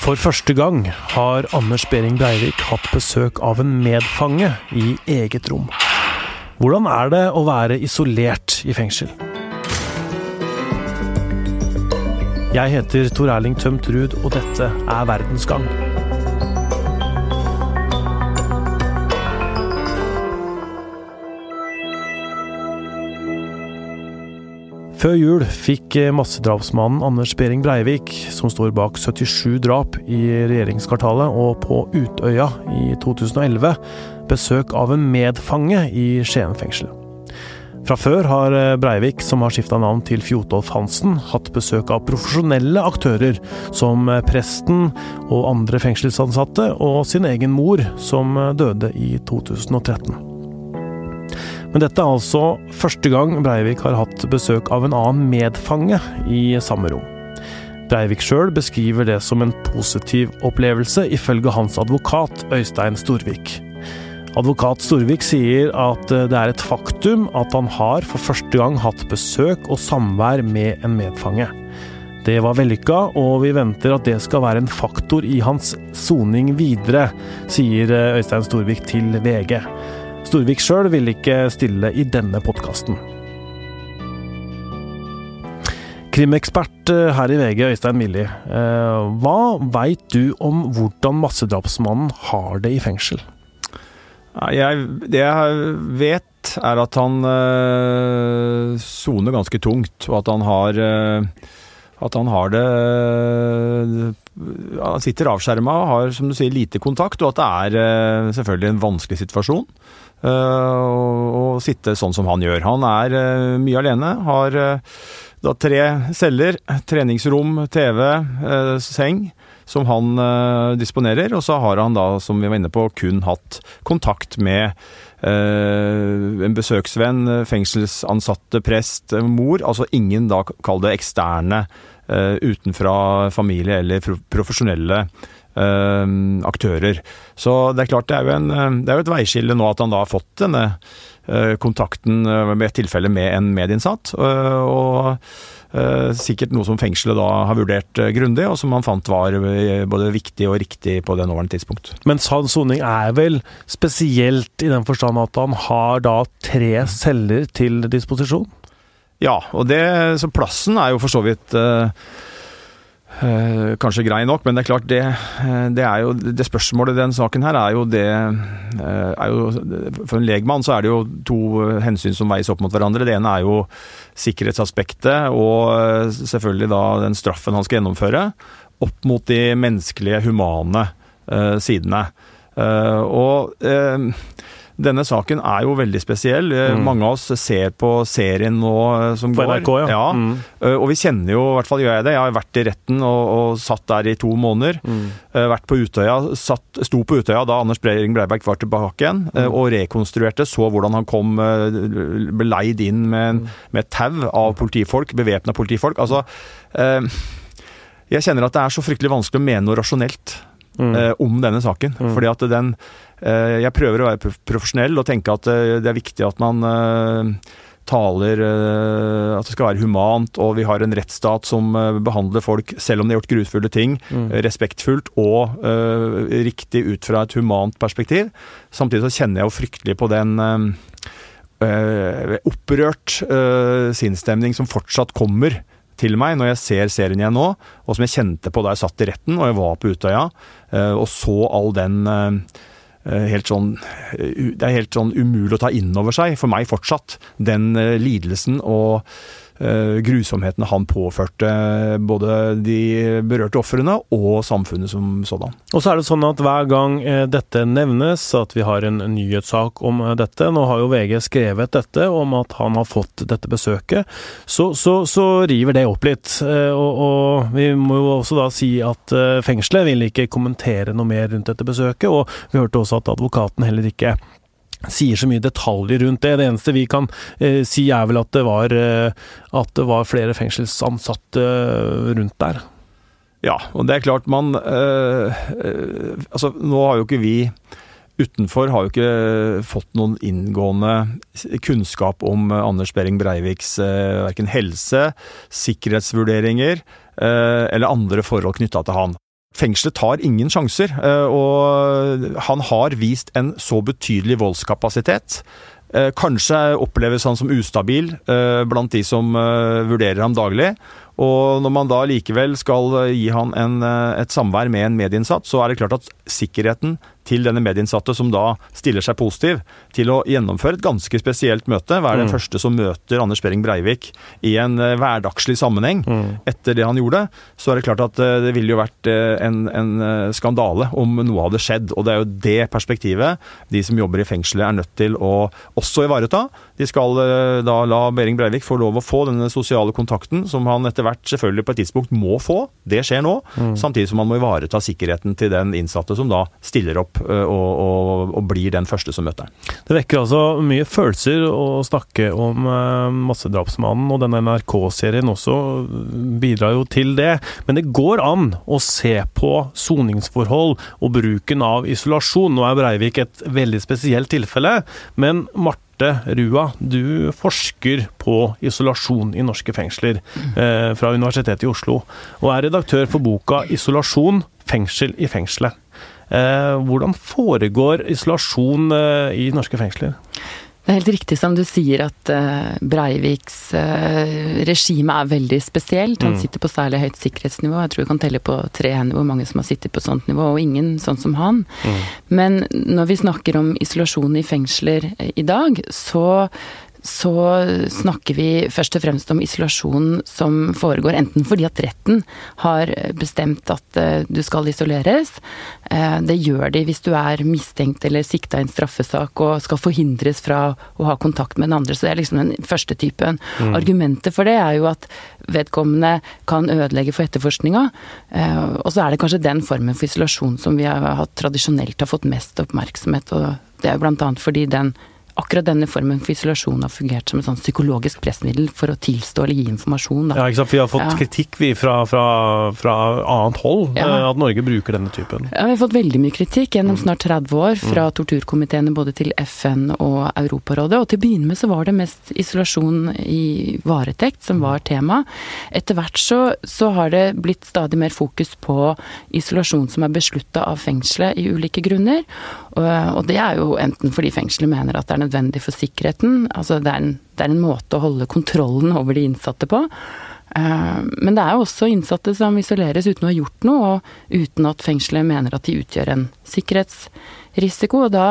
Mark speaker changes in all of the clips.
Speaker 1: For første gang har Anders Behring Breivik hatt besøk av en medfange i eget rom. Hvordan er det å være isolert i fengsel? Jeg heter Tor Erling Tømt Ruud, og dette er Verdensgang. Før jul fikk massedrapsmannen Anders Behring Breivik, som står bak 77 drap i regjeringskvartalet og på Utøya i 2011, besøk av en medfange i Skien fengsel. Fra før har Breivik, som har skifta navn til Fjotolf Hansen, hatt besøk av profesjonelle aktører, som presten og andre fengselsansatte, og sin egen mor, som døde i 2013. Men dette er altså første gang Breivik har hatt besøk av en annen medfange i samme rom. Breivik sjøl beskriver det som en positiv opplevelse, ifølge hans advokat Øystein Storvik. Advokat Storvik sier at det er et faktum at han har for første gang hatt besøk og samvær med en medfange. Det var vellykka, og vi venter at det skal være en faktor i hans soning videre, sier Øystein Storvik til VG. Storvik sjøl vil ikke stille i denne podkasten. Krimekspert her i VG, Øystein Milli. Hva veit du om hvordan massedrapsmannen har det i fengsel?
Speaker 2: Jeg, det jeg vet, er at han soner øh, ganske tungt, og at han har øh, At han har det Han sitter avskjerma og har, som du sier, lite kontakt, og at det er selvfølgelig en vanskelig situasjon å sitte sånn som han gjør. Han er mye alene, har da tre celler, treningsrom, TV, seng som han disponerer. Og så har han da, som vi var inne på, kun hatt kontakt med en besøksvenn, fengselsansatte, prest, mor. Altså ingen da, kall det eksterne utenfra familie eller profesjonelle aktører. Så det er klart det er jo, en, det er jo et veiskille nå at han da har fått denne kontakten med et tilfelle med en medinnsatt. og Eh, sikkert noe som fengselet da har vurdert eh, grundig, og som man fant var eh, både viktig og riktig på det nåværende tidspunkt.
Speaker 1: Mens hans soning er vel spesielt i den forstand at han har da tre celler til disposisjon?
Speaker 2: Ja, og det, så plassen er jo for så vidt uh, uh, kanskje grei nok, men det er klart det, det, er jo Det spørsmålet i den saken her er jo det er jo, For en legmann så er det jo to hensyn som veies opp mot hverandre. Det ene er jo sikkerhetsaspektet og selvfølgelig da den straffen han skal gjennomføre, opp mot de menneskelige, humane uh, sidene. Uh, og uh, denne saken er jo veldig spesiell. Mm. Mange av oss ser på serien nå som
Speaker 1: på
Speaker 2: går.
Speaker 1: NRK, ja.
Speaker 2: ja. Mm. Og vi kjenner jo, i hvert fall gjør jeg det, jeg har vært i retten og, og satt der i to måneder. Mm. Vært på Utøya, satt, sto på Utøya da Anders Behring Breiberg var tilbake igjen, mm. og rekonstruerte. Så hvordan han kom, ble leid inn med, mm. med et tau av politifolk, bevæpna politifolk. Altså, jeg kjenner at det er så fryktelig vanskelig å mene noe rasjonelt mm. om denne saken. Fordi at den Eh, jeg prøver å være profesjonell og tenke at eh, det er viktig at man eh, taler at det skal være humant, og vi har en rettsstat som behandler folk, selv om de har gjort grufulle ting, mm. respektfullt og uh, riktig ut fra et humant perspektiv. Samtidig så kjenner jeg jo fryktelig på den uh, opprørt uh, sinnsstemning som fortsatt kommer til meg når jeg ser serien igjen nå, og som jeg kjente på da jeg satt i retten og jeg var på Utøya, og så all den Eh, helt sånn eh, Det er helt sånn umulig å ta inn over seg, for meg fortsatt, den eh, lidelsen og grusomhetene han påførte både de berørte ofrene og samfunnet som sådan.
Speaker 1: Og så er det sånn at hver gang dette nevnes, at vi har en nyhetssak om dette Nå har jo VG skrevet dette, om at han har fått dette besøket. Så, så, så river det opp litt. Og, og, vi må jo også da si at fengselet vil ikke kommentere noe mer rundt dette besøket, og vi hørte også at advokaten heller ikke sier så mye detaljer rundt det. Det eneste vi kan eh, si er vel at det var, eh, at det var flere fengselsansatte eh, rundt der.
Speaker 2: Ja, og det er klart man eh, øh, Altså, nå har jo ikke vi utenfor har jo ikke fått noen inngående kunnskap om Anders Behring Breiviks eh, verken helse, sikkerhetsvurderinger eh, eller andre forhold knytta til han. Fengselet tar ingen sjanser, eh, og han har vist en så betydelig voldskapasitet. Eh, kanskje oppleves han som ustabil eh, blant de som vurderer ham daglig. Og når man da likevel skal gi han en, et samvær med en medieinnsatt, så er det klart at sikkerheten til denne medieinnsatte, som da stiller seg positiv til å gjennomføre et ganske spesielt møte. Være den mm. første som møter Anders Behring Breivik i en uh, hverdagslig sammenheng mm. etter det han gjorde. Så er det klart at det ville jo vært en, en skandale om noe hadde skjedd. Og det er jo det perspektivet de som jobber i fengselet er nødt til å også ivareta. De skal da la Behring Breivik få lov å få denne sosiale kontakten som han etter hvert selvfølgelig på et tidspunkt må få. Det skjer nå. Mm. Samtidig som man må ivareta sikkerheten til den innsatte som da stiller opp Eh, og, og, og, blir den første som møter ham.
Speaker 1: Det vekker altså mye følelser å snakke om uh, massedrapsmannen, og denne NRK-serien også bidrar jo til det. Men det går an å se på soningsforhold og bruken av isolasjon. Nå er Breivik et veldig spesielt tilfelle, men Marte Rua, du forsker på isolasjon i norske fengsler eh, fra Universitetet i Oslo, og er redaktør for boka 'Isolasjon fengsel i fengselet'. Eh, hvordan foregår isolasjon eh, i norske fengsler?
Speaker 3: Det er helt riktig som du sier at uh, Breiviks uh, regime er veldig spesielt. Han mm. sitter på særlig høyt sikkerhetsnivå. Jeg tror vi kan telle på tre hender hvor mange som har sittet på sånt nivå, og ingen sånn som han. Mm. Men når vi snakker om isolasjon i fengsler i dag, så så snakker vi først og fremst om isolasjon som foregår enten fordi at retten har bestemt at eh, du skal isoleres. Eh, det gjør de hvis du er mistenkt eller sikta i en straffesak og skal forhindres fra å ha kontakt med den andre. Så det er liksom den første typen. Mm. Argumentet for det er jo at vedkommende kan ødelegge for etterforskninga. Eh, og så er det kanskje den formen for isolasjon som vi har hatt tradisjonelt har fått mest oppmerksomhet. og det er jo blant annet fordi den akkurat denne formen for isolasjon har fungert som et sånn psykologisk pressmiddel for å tilstå eller gi informasjon.
Speaker 1: Da. Ja, ikke sant? Vi har fått ja. kritikk vi fra, fra, fra, annet hold, ja. Eh, at Norge bruker denne typen.
Speaker 3: Ja, vi har fått veldig mye kritikk gjennom mm. snart 30 år fra mm. torturkomiteene både til FN og Europarådet. Og til å begynne med så var det mest isolasjon i varetekt som var tema. Etter hvert så, så har det blitt stadig mer fokus på isolasjon som er beslutta av fengselet i ulike grunner. Og, og det er jo enten fordi fengselet mener at det er nødvendig for sikkerheten. Altså det er, en, det er en måte å holde kontrollen over de innsatte på. Eh, men det er jo også innsatte som isoleres uten å ha gjort noe, og uten at fengselet mener at de utgjør en sikkerhetsrisiko. Og da,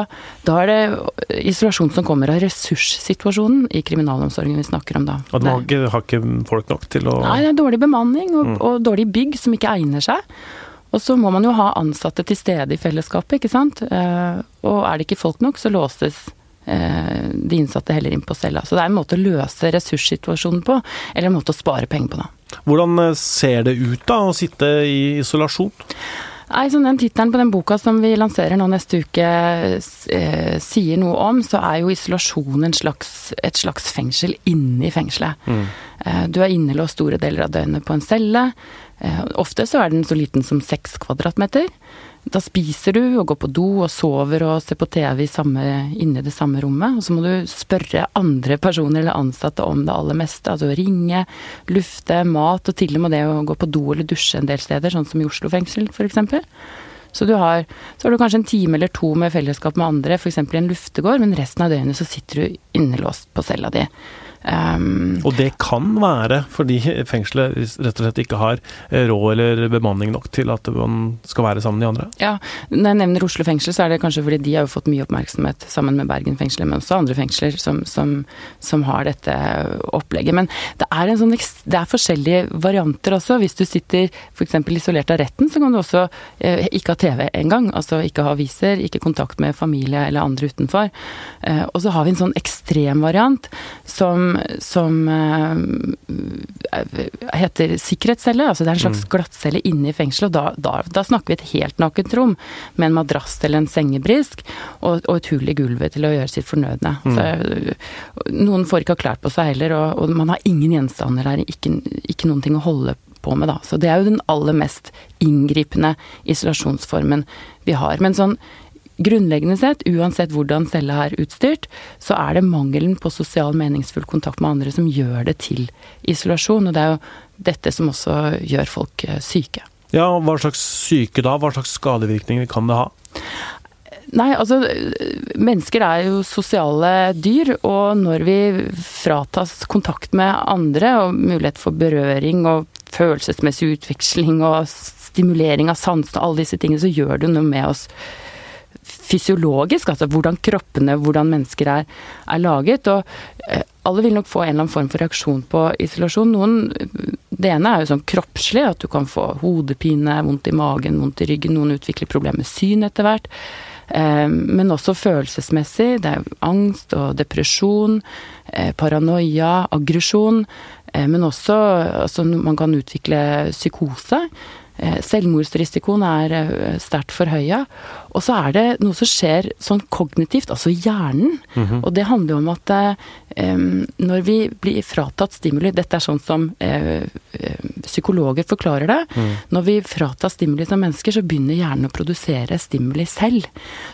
Speaker 3: da er det isolasjon som kommer av ressurssituasjonen i kriminalomsorgen vi snakker om da.
Speaker 1: Og det har ikke folk nok til å
Speaker 3: Nei, det er dårlig bemanning og, mm. og dårlig bygg som ikke egner seg. Og så må man jo ha ansatte til stede i fellesskapet, ikke sant. Eh, og er det ikke folk nok, så låses Eh, de innsatte heller inn på cella. Så det er en måte å løse ressurssituasjonen på, eller en måte å spare penger på, da.
Speaker 1: Hvordan eh, ser det ut da, å sitte i isolasjon?
Speaker 3: Nei, som den Tittelen på den boka som vi lanserer nå neste uke eh, sier noe om, så er jo isolasjon slags, et slags fengsel inni fengselet. Mm. Eh, du er innelåst store deler av døgnet på en celle. Eh, ofte så er den så liten som seks kvadratmeter. Da spiser du og går på do og sover og ser på TV samme, inne i det samme rommet. Og så må du spørre andre personer eller ansatte om det aller meste. Altså ringe, lufte, mat og til og med det å gå på do eller dusje en del steder, sånn som i Oslo fengsel f.eks. Så, du har, så har du kanskje en time eller to med fellesskap med andre, f.eks. i en luftegård, men resten av døgnet så sitter du innelåst på cella di.
Speaker 1: Um, og det kan være fordi fengselet rett og slett ikke har eh, råd eller bemanning nok til at man skal være sammen med de andre?
Speaker 3: Ja, når jeg nevner Oslo fengsel, så er det kanskje fordi de har jo fått mye oppmerksomhet sammen med Bergen fengsel, men også andre fengsler som, som, som har dette opplegget. Men det er, sånn, det er, forskjellige varianter også. Hvis du sitter f.eks. isolert av retten, så kan du også eh, ikke ha TV engang. Altså ikke ha aviser, ikke kontakt med familie eller andre utenfor. Eh, og så har vi en sånn ekstrem variant som som, uh, heter sikkerhetscelle. Altså det er en slags mm. glattcelle inne i fengselet. Og da, da, da, snakker vi et helt nakent rom med en madrass eller en sengebrisk og, og, et hull i gulvet til å gjøre sitt fornødne. Mm. Så, noen får ikke ha klær på seg heller, og, og man har ingen gjenstander her. Ikke, ikke noen ting å holde på med, da. Så det er jo den aller mest inngripende isolasjonsformen vi har. Men sånn grunnleggende sett, uansett hvordan cella er utstyrt, så er det mangelen på sosial meningsfull kontakt med andre som gjør det til isolasjon. Og det er jo dette som også gjør folk eh, syke.
Speaker 1: Ja, Hva slags syke da? Hva slags skadevirkninger kan det ha?
Speaker 3: Nei, altså mennesker er jo sosiale dyr, og når vi fratas kontakt med andre og mulighet for berøring og følelsesmessig utveksling og stimulering av sansene og alle disse tingene, så gjør det noe med oss fysiologisk, altså hvordan kroppene, hvordan mennesker er, er laget. Og eh, alle vil nok få en eller annen form for reaksjon på isolasjon. Noen, det ene er jo sånn kroppslig, at du kan få hodepine, vondt i magen, vondt i ryggen. Noen utvikler problemer med syn etter hvert. Eh, men også følelsesmessig. Det er angst og depresjon, eh, paranoia, aggresjon. Men også altså, man kan utvikle psykose. Eh, selvmordsrisikoen er eh, sterkt forhøya. Og så er det noe som skjer sånn kognitivt, altså hjernen. Mm -hmm. Og det handler om at eh, når vi blir fratatt stimuli Dette er sånn som eh, psykologer forklarer det. Mm. Når vi fratas stimuli som mennesker, så begynner hjernen å produsere stimuli selv.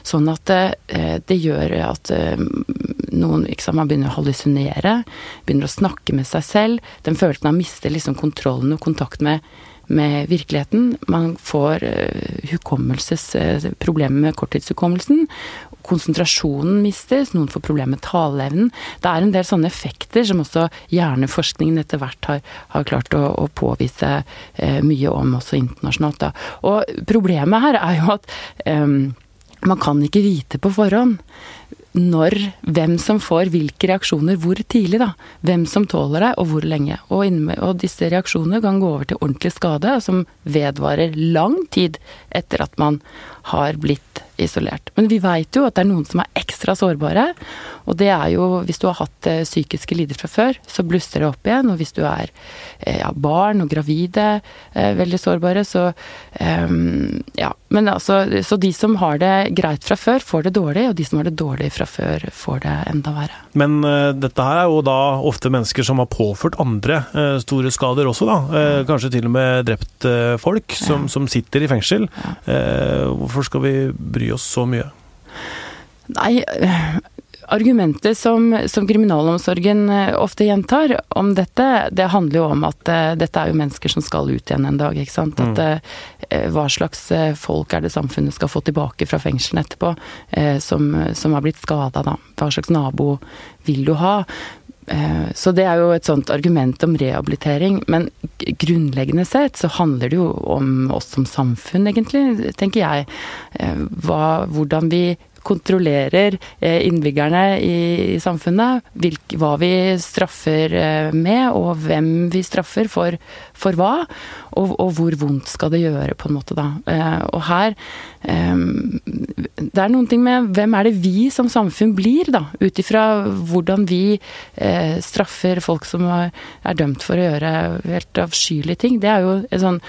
Speaker 3: Sånn at eh, det gjør at noen sant, man begynner å hallusinere, begynner å snakke med seg selv. Den følelsen av å miste liksom kontrollen og kontakt med med virkeligheten. Man får uh, hukommelsesproblemer uh, med korttidshukommelsen. Konsentrasjonen mistes, noen får problemer med taleevnen. Det er en del sånne effekter som også hjerneforskningen etter hvert har, har klart å, å påvise uh, mye om også internasjonalt. Da. Og problemet her er jo at um, man kan ikke vite på forhånd når, hvem som får hvilke reaksjoner hvor tidlig, da. Hvem som tåler det, og hvor lenge. Og, med, og disse reaksjonene kan gå over til ordentlig skade, som vedvarer lang tid etter at man har blitt isolert. Men vi veit jo at det er noen som er ekstra sårbare. Og det er jo hvis du har hatt eh, psykiske lidelser fra før, så blusser det opp igjen. Og hvis du er eh, ja, barn og gravide, eh, veldig sårbare, så ja. Men altså, så de som har det greit fra før, får det dårlig. Og de som har det dårlig fra før, får det enda verre.
Speaker 1: Men uh, dette her er jo da ofte mennesker som har påført andre uh, store skader også, da. Uh, kanskje til og med drept folk som, ja. som, sitter i fengsel. Ja. Hvorfor skal vi bry oss så mye?
Speaker 3: Nei, argumentet som, som, kriminalomsorgen ofte gjentar om dette, det handler jo om at uh, dette er jo mennesker som skal ut igjen en dag. ikke sant? At, uh, hva slags folk er det samfunnet skal få tilbake fra fengselen etterpå, som, som, har blitt skada, da. Hva slags nabo vil du ha? Så det er jo et sånt argument om rehabilitering. Men grunnleggende sett så handler det jo om oss som samfunn, egentlig, tenker jeg. Hva, hvordan vi kontrollerer eh, innbyggerne i samfunnet. hva vi straffer eh, med, og hvem vi straffer for, for hva. Og, og, hvor vondt skal det gjøre, på en måte, da. Eh, og her Det er noen ting med hvem er det vi som samfunn blir, da. Ut ifra hvordan vi straffer folk som er, dømt for å gjøre helt avskyelige ting. Det er jo et sånn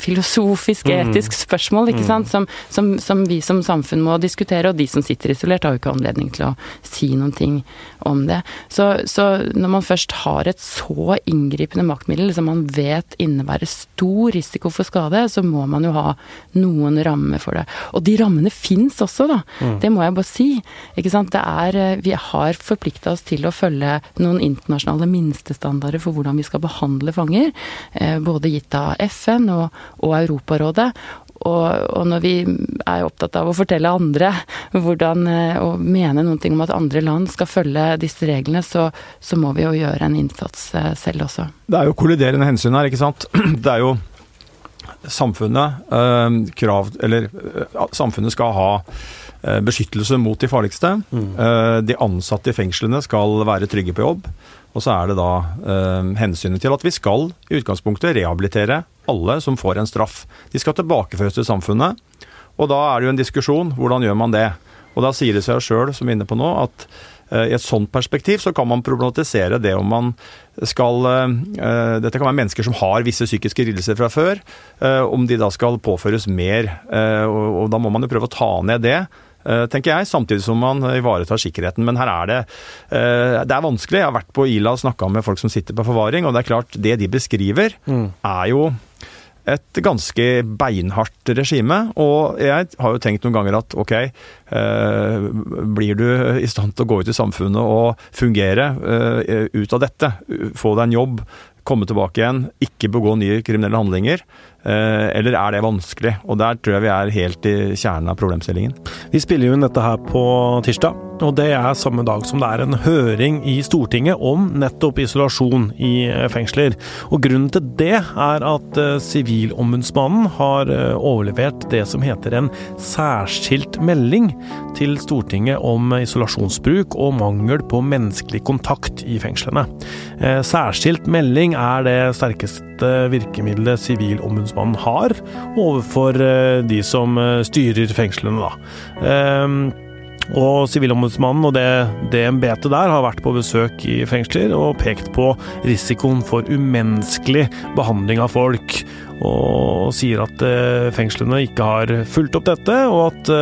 Speaker 3: filosofisk, mm. etisk spørsmål, ikke mm. sant, som, som, som vi som samfunn må diskutere og de som sitter isolert har jo ikke anledning til å si noen ting om det. Så, så når man først har et så inngripende maktmiddel som man vet innebærer stor risiko for skade, så må man jo ha noen rammer for det. Og de rammene fins også, da. Mm. Det må jeg bare si. Ikke sant. Det er eh, Vi har forplikta oss til å følge noen internasjonale minstestandarder for hvordan vi skal behandle fanger. Eh, både gitt av FN og, og Europarådet. Og, når vi er opptatt av å fortelle andre hvordan, eh, og mene noen ting om at andre land skal følge disse reglene, så, så, må vi jo gjøre en innsats eh, selv også.
Speaker 2: Det er jo kolliderende hensyn her, ikke sant. Det er jo samfunnet øh, krav Eller samfunnet skal ha beskyttelse mot de farligste. Mm. De ansatte i fengslene skal være trygge på jobb. Og så er det da eh, hensynet til at vi skal i utgangspunktet rehabilitere alle som får en straff. De skal tilbakeføres til samfunnet. Og da er det jo en diskusjon. Hvordan gjør man det? Og da sier det seg sjøl, som vi er inne på nå, at i et sånt perspektiv så kan man problematisere det om man skal uh, Dette kan være mennesker som har visse psykiske lidelser fra før. Om de da skal påføres mer. Og, da må man jo prøve å ta ned det. tenker jeg, Samtidig som man ivaretar sikkerheten. Men her er det Det er vanskelig. Jeg har vært på Ila og snakka med folk som sitter på forvaring, og det er klart, det de beskriver, mm. er jo et ganske beinhardt regime. Og jeg har jo tenkt noen ganger at ok, eh, blir du i stand til å gå ut i samfunnet og fungere eh, ut av dette, få deg en jobb, komme tilbake igjen, ikke begå nye kriminelle handlinger, eh, eller er det vanskelig? Og der tror jeg vi er helt i kjernen av problemstillingen.
Speaker 1: Vi spiller jo inn dette her på tirsdag, og det er samme dag som det er en høring i Stortinget om nettopp isolasjon i fengsler. Og grunnen til det er at Sivilombudsmannen har overlevert det som heter en særskilt melding til Stortinget om isolasjonsbruk og mangel på menneskelig kontakt i fengslene. Særskilt melding er det sterkeste virkemidlet Sivilombudsmannen har overfor de som styrer fengslene, da. Og Sivilombudsmannen og det, det embetet der har vært på besøk i fengsler og pekt på risikoen for umenneskelig behandling av folk. Og sier at fengslene ikke har fulgt opp dette, og at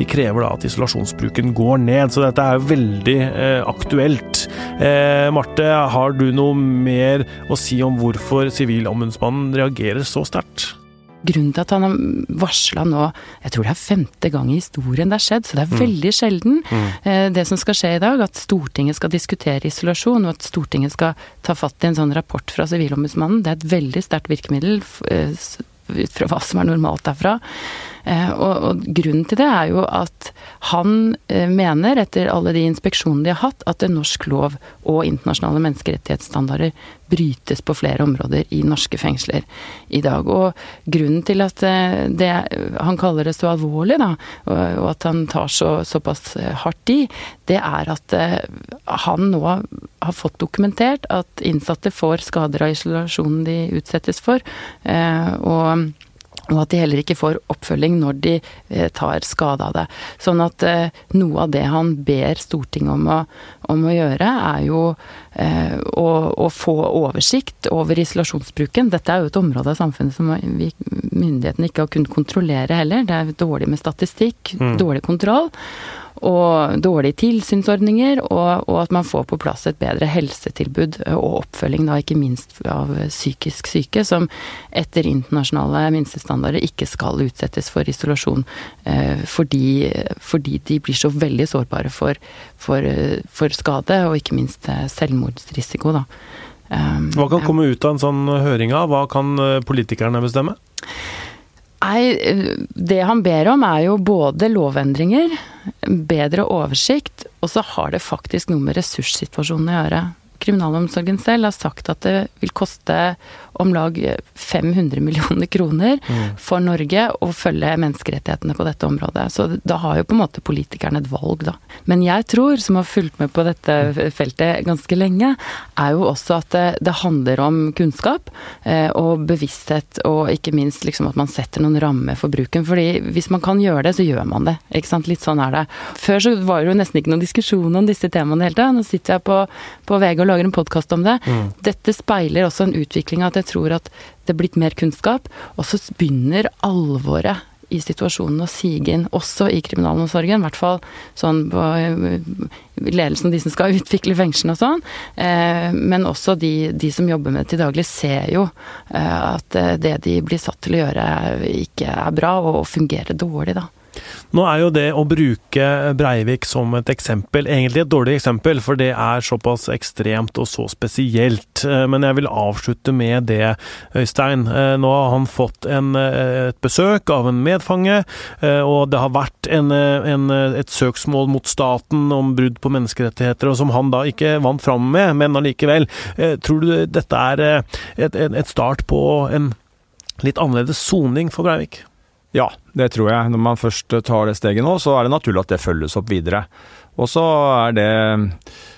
Speaker 1: de krever at isolasjonsbruken går ned. Så dette er veldig eh, aktuelt. Eh, Marte, har du noe mer å si om hvorfor Sivilombudsmannen reagerer så sterkt?
Speaker 3: Grunnen til at han har varsla nå, jeg tror det er femte gang i historien det har skjedd, så det er veldig sjelden mm. det som skal skje i dag, at Stortinget skal diskutere isolasjon, og at Stortinget skal ta fatt i en sånn rapport fra Sivilombudsmannen. Det er et veldig sterkt virkemiddel ut fra hva som er normalt derfra. Og, og, grunnen til det er jo at han mener, etter alle de inspeksjonene de har hatt, at norsk lov og internasjonale menneskerettighetsstandarder brytes på flere områder i norske fengsler i dag. Og grunnen til at det, han kaller det så alvorlig, da, og at han tar så, såpass hardt i, det er at han nå har fått dokumentert at innsatte får skader av isolasjonen de utsettes for. og og at de heller ikke får oppfølging når de tar skade av det. Sånn at noe av det han ber Stortinget om å, om å gjøre, er jo eh, å, å, få oversikt over isolasjonsbruken. Dette er jo et område av samfunnet som vi, myndighetene ikke har kunnet kontrollere heller. Det er dårlig med statistikk, mm. dårlig kontroll og dårlige tilsynsordninger, og, og, at man får på plass et bedre helsetilbud og oppfølging, da ikke minst av psykisk syke, som etter internasjonale minstestandarder ikke skal utsettes for isolasjon eh, fordi, fordi, de blir så veldig sårbare for, for, for skade, og ikke minst selvmordsrisiko, da.
Speaker 1: Um, Hva kan komme ut av en sånn høring? Hva kan politikerne bestemme?
Speaker 3: Nei, det han ber om er jo både lovendringer, bedre oversikt, og så har det faktisk noe med ressurssituasjonen å gjøre. Kriminalomsorgen selv har sagt at det vil koste om lag 500 millioner kroner mm. for Norge å følge menneskerettighetene på dette området. Så da har jo på en måte politikerne et valg, da. Men jeg tror, som har fulgt med på dette feltet ganske lenge, er jo også at det, det handler om kunnskap eh, og bevissthet, og ikke minst liksom at man setter noen rammer for bruken. fordi hvis man kan gjøre det, så gjør man det. Ikke sant. Litt sånn er det. Før så var det jo nesten ikke noen diskusjon om disse temaene i det hele tatt. Nå sitter jeg på, på VG og lager en podkast om det. Mm. Dette speiler også en utvikling at jeg tror at det er blitt mer kunnskap, og så begynner alvoret i situasjonen å sige inn, også i kriminalomsorgen. I hvert fall sånn på ledelsen og de som skal utvikle fengslene og sånn. Men også de, de, som jobber med det til daglig, ser jo at det de blir satt til å gjøre, ikke er bra og fungerer dårlig, da.
Speaker 1: Nå er jo det å bruke Breivik som et eksempel egentlig et dårlig eksempel, for det er såpass ekstremt og så spesielt. Eh, men jeg vil avslutte med det, Øystein. Eh, nå har han fått en, eh, et besøk av en medfange, og det har vært en, en, et søksmål mot staten om brudd på menneskerettigheter, og som han da ikke vant fram med, men allikevel. Tror du dette er et, et start på en litt annerledes soning for Breivik?
Speaker 2: Ja, det tror jeg. Når man først tar det steget nå, så er det naturlig at det følges opp videre. Og så er det,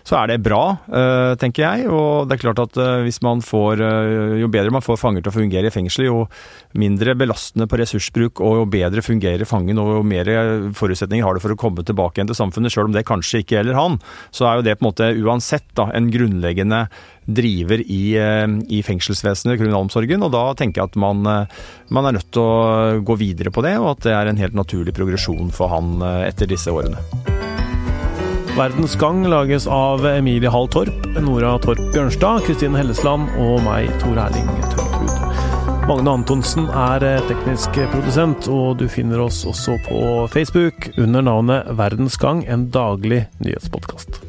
Speaker 2: så er det bra, uh, tenker jeg. Og det er klart at uh, hvis man får uh, Jo bedre man får fanger til å fungere i fengsel, jo mindre belastende på ressursbruk og jo bedre fungerer fangen og jo mer forutsetninger har det for å komme tilbake igjen til samfunnet, sjøl om det kanskje ikke gjelder han, så er jo det på en måte uansett da, en grunnleggende driver i, i fengselsvesenet, kriminalomsorgen. Og da tenker jeg at man, man, er nødt til å gå videre på det, og at det er en helt naturlig progresjon for han etter disse årene.
Speaker 1: Verdens Gang lages av Emilie Hall Torp, Nora Torp Bjørnstad, Kristine Hellesland og meg, Tor Erling Tørtrud. Magne Antonsen er eh, teknisk produsent, og du finner oss også på Facebook under navnet Verdens Gang, en daglig nyhetspodkast.